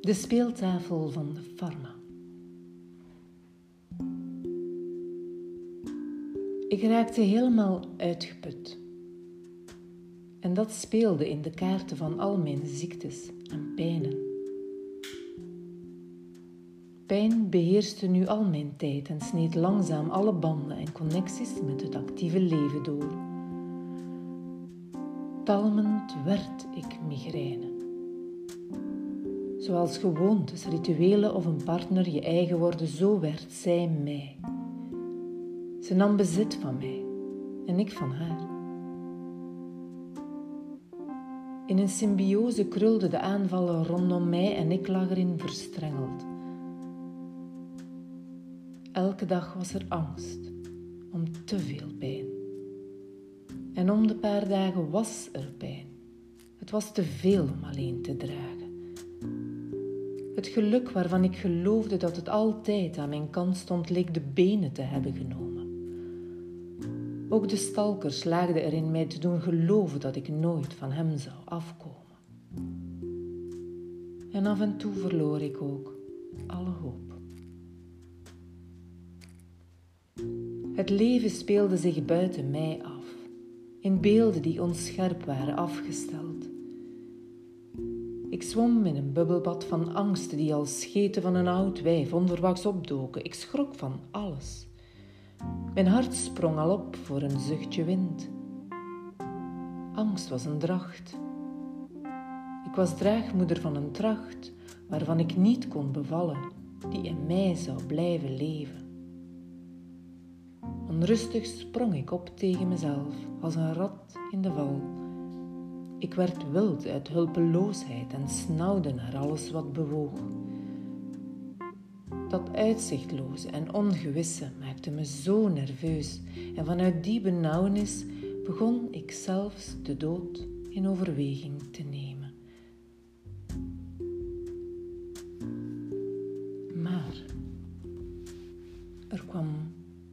De speeltafel van de Pharma. Ik raakte helemaal uitgeput. En dat speelde in de kaarten van al mijn ziektes en pijnen. Pijn beheerste nu al mijn tijd en sneed langzaam alle banden en connecties met het actieve leven door. Talmend werd ik migraine. Zoals gewoontes, rituelen of een partner je eigen worden, zo werd zij mij. Ze nam bezit van mij en ik van haar. In een symbiose krulden de aanvallen rondom mij en ik lag erin verstrengeld. Elke dag was er angst om te veel pijn. En om de paar dagen was er pijn. Het was te veel om alleen te dragen. Het geluk waarvan ik geloofde dat het altijd aan mijn kant stond, leek de benen te hebben genomen. Ook de stalkers slaagden erin mij te doen geloven dat ik nooit van hem zou afkomen. En af en toe verloor ik ook alle hoop. Het leven speelde zich buiten mij af, in beelden die onscherp waren afgesteld. Ik zwom in een bubbelbad van angsten die als scheten van een oud wijf onverwachts opdoken. Ik schrok van alles. Mijn hart sprong al op voor een zuchtje wind. Angst was een dracht. Ik was draagmoeder van een tracht waarvan ik niet kon bevallen, die in mij zou blijven leven. Onrustig sprong ik op tegen mezelf, als een rat in de val. Ik werd wild uit hulpeloosheid en snauwde naar alles wat bewoog. Dat uitzichtloze en ongewisse maakte me zo nerveus en vanuit die benauwnis begon ik zelfs de dood in overweging te nemen. Maar er kwam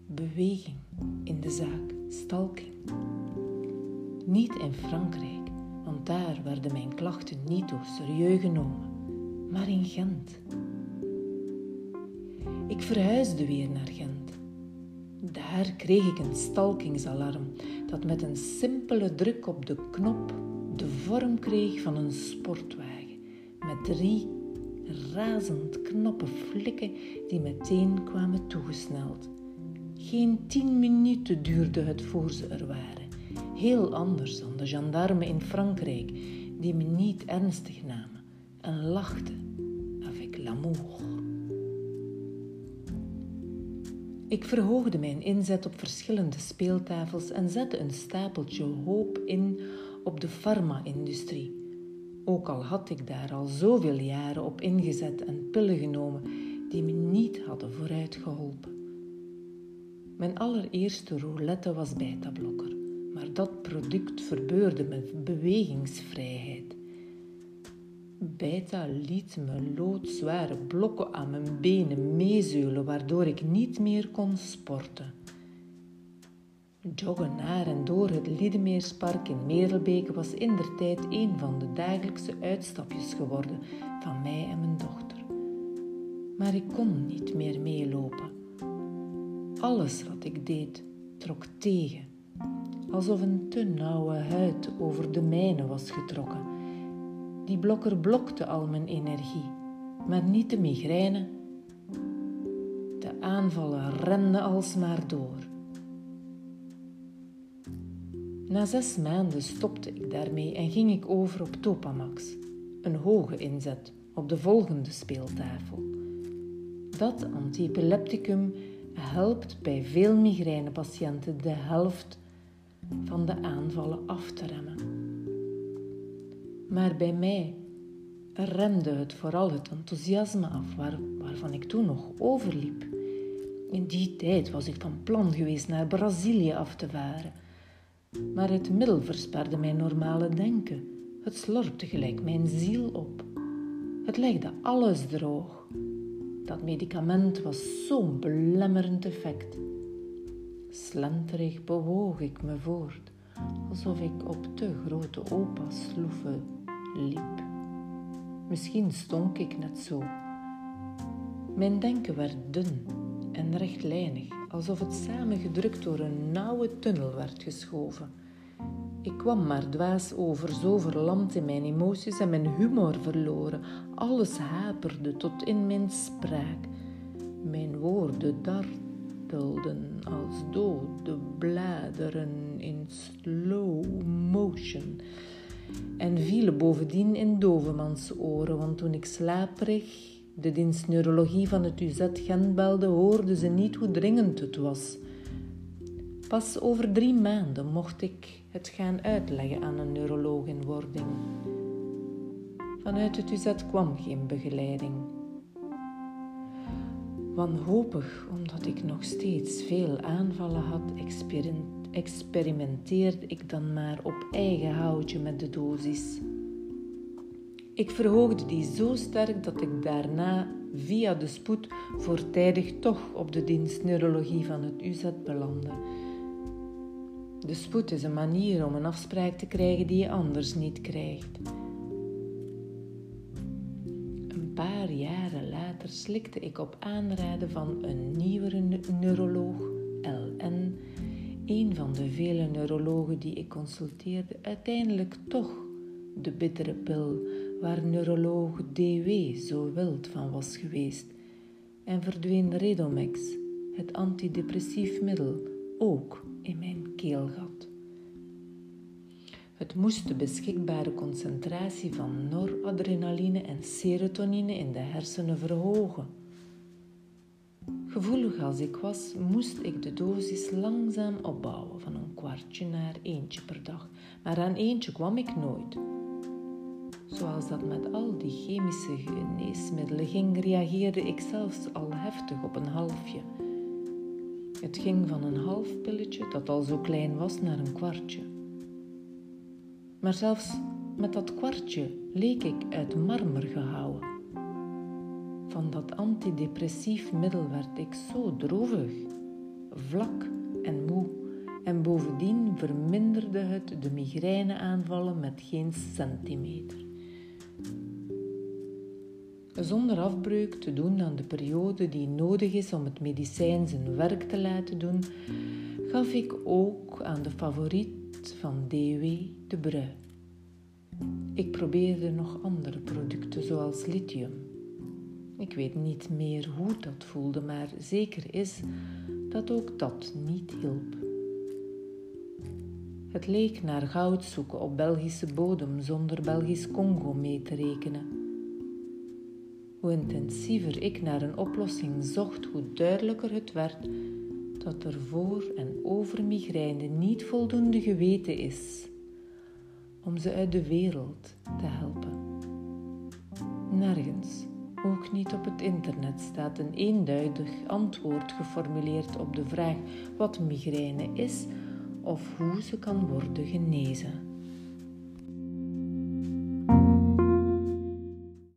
beweging in de zaak stalking. Niet in Frankrijk, daar werden mijn klachten niet door serieus genomen, maar in Gent. Ik verhuisde weer naar Gent. Daar kreeg ik een stalkingsalarm dat met een simpele druk op de knop de vorm kreeg van een sportwagen met drie razend knappe flikken die meteen kwamen toegesneld. Geen tien minuten duurde het voor ze er waren. Heel anders dan de gendarmen in Frankrijk, die me niet ernstig namen en lachten avec l'amour. Ik verhoogde mijn inzet op verschillende speeltafels en zette een stapeltje hoop in op de farma-industrie. Ook al had ik daar al zoveel jaren op ingezet en pillen genomen die me niet hadden vooruitgeholpen. Mijn allereerste roulette was beta-blokker, dat product verbeurde me bewegingsvrijheid. Beta liet me loodzware blokken aan mijn benen meezeulen, waardoor ik niet meer kon sporten. Joggen naar en door het Liedemeerspark in Merelbeke was indertijd een van de dagelijkse uitstapjes geworden van mij en mijn dochter. Maar ik kon niet meer meelopen. Alles wat ik deed trok tegen, alsof een te nauwe huid over de mijne was getrokken die blokker blokte al mijn energie, maar niet de migraine. De aanvallen renden alsmaar door. Na zes maanden stopte ik daarmee en ging ik over op Topamax, een hoge inzet op de volgende speeltafel. Dat antiepilepticum helpt bij veel migrainepatiënten de helft van de aanvallen af te remmen. Maar bij mij remde het vooral het enthousiasme af waar, waarvan ik toen nog overliep. In die tijd was ik van plan geweest naar Brazilië af te varen. Maar het middel versperde mijn normale denken. Het slorpte gelijk mijn ziel op. Het legde alles droog. Dat medicament was zo'n belemmerend effect. Slenterig bewoog ik me voort, alsof ik op te grote opa sloeven liep. Misschien stonk ik net zo. Mijn denken werd dun en rechtlijnig, alsof het samengedrukt door een nauwe tunnel werd geschoven. Ik kwam maar dwaas over, zo verlamd in mijn emoties en mijn humor verloren. Alles haperde tot in mijn spraak. Mijn woorden als dode bladeren in slow motion en vielen bovendien in dovemans oren, want toen ik slaperig de dienst neurologie van het UZ Gent belde, hoorden ze niet hoe dringend het was. Pas over drie maanden mocht ik het gaan uitleggen aan een neuroloog in wording. Vanuit het UZ kwam geen begeleiding. Wanhopig, omdat ik nog steeds veel aanvallen had, experimenteerde ik dan maar op eigen houtje met de dosis. Ik verhoogde die zo sterk dat ik daarna via de spoed voortijdig toch op de dienst neurologie van het UZ belandde. De spoed is een manier om een afspraak te krijgen die je anders niet krijgt. Een paar jaren later slikte ik op aanraden van een nieuwere neuroloog, LN, een van de vele neurologen die ik consulteerde, uiteindelijk toch de bittere pil waar neuroloog DW zo wild van was geweest en verdween Redomex, het antidepressief middel, ook in mijn keelgat. Het moest de beschikbare concentratie van noradrenaline en serotonine in de hersenen verhogen. Gevoelig als ik was, moest ik de dosis langzaam opbouwen van een kwartje naar eentje per dag, maar aan eentje kwam ik nooit. Zoals dat met al die chemische geneesmiddelen ging, reageerde ik zelfs al heftig op een halfje. Het ging van een half pilletje, dat al zo klein was, naar een kwartje. Maar zelfs met dat kwartje leek ik uit marmer gehouden. Van dat antidepressief middel werd ik zo droevig, vlak en moe. En bovendien verminderde het de migraineaanvallen met geen centimeter. Zonder afbreuk te doen aan de periode die nodig is om het medicijn zijn werk te laten doen, gaf ik ook aan de favoriet van DW de brui. Ik probeerde nog andere producten zoals lithium. Ik weet niet meer hoe dat voelde, maar zeker is dat ook dat niet hielp. Het leek naar goud zoeken op Belgische bodem zonder Belgisch Congo mee te rekenen. Hoe intensiever ik naar een oplossing zocht, hoe duidelijker het werd dat er voor en over migraine niet voldoende geweten is om ze uit de wereld te helpen. Nergens, ook niet op het internet, staat een eenduidig antwoord geformuleerd op de vraag wat migraine is of hoe ze kan worden genezen.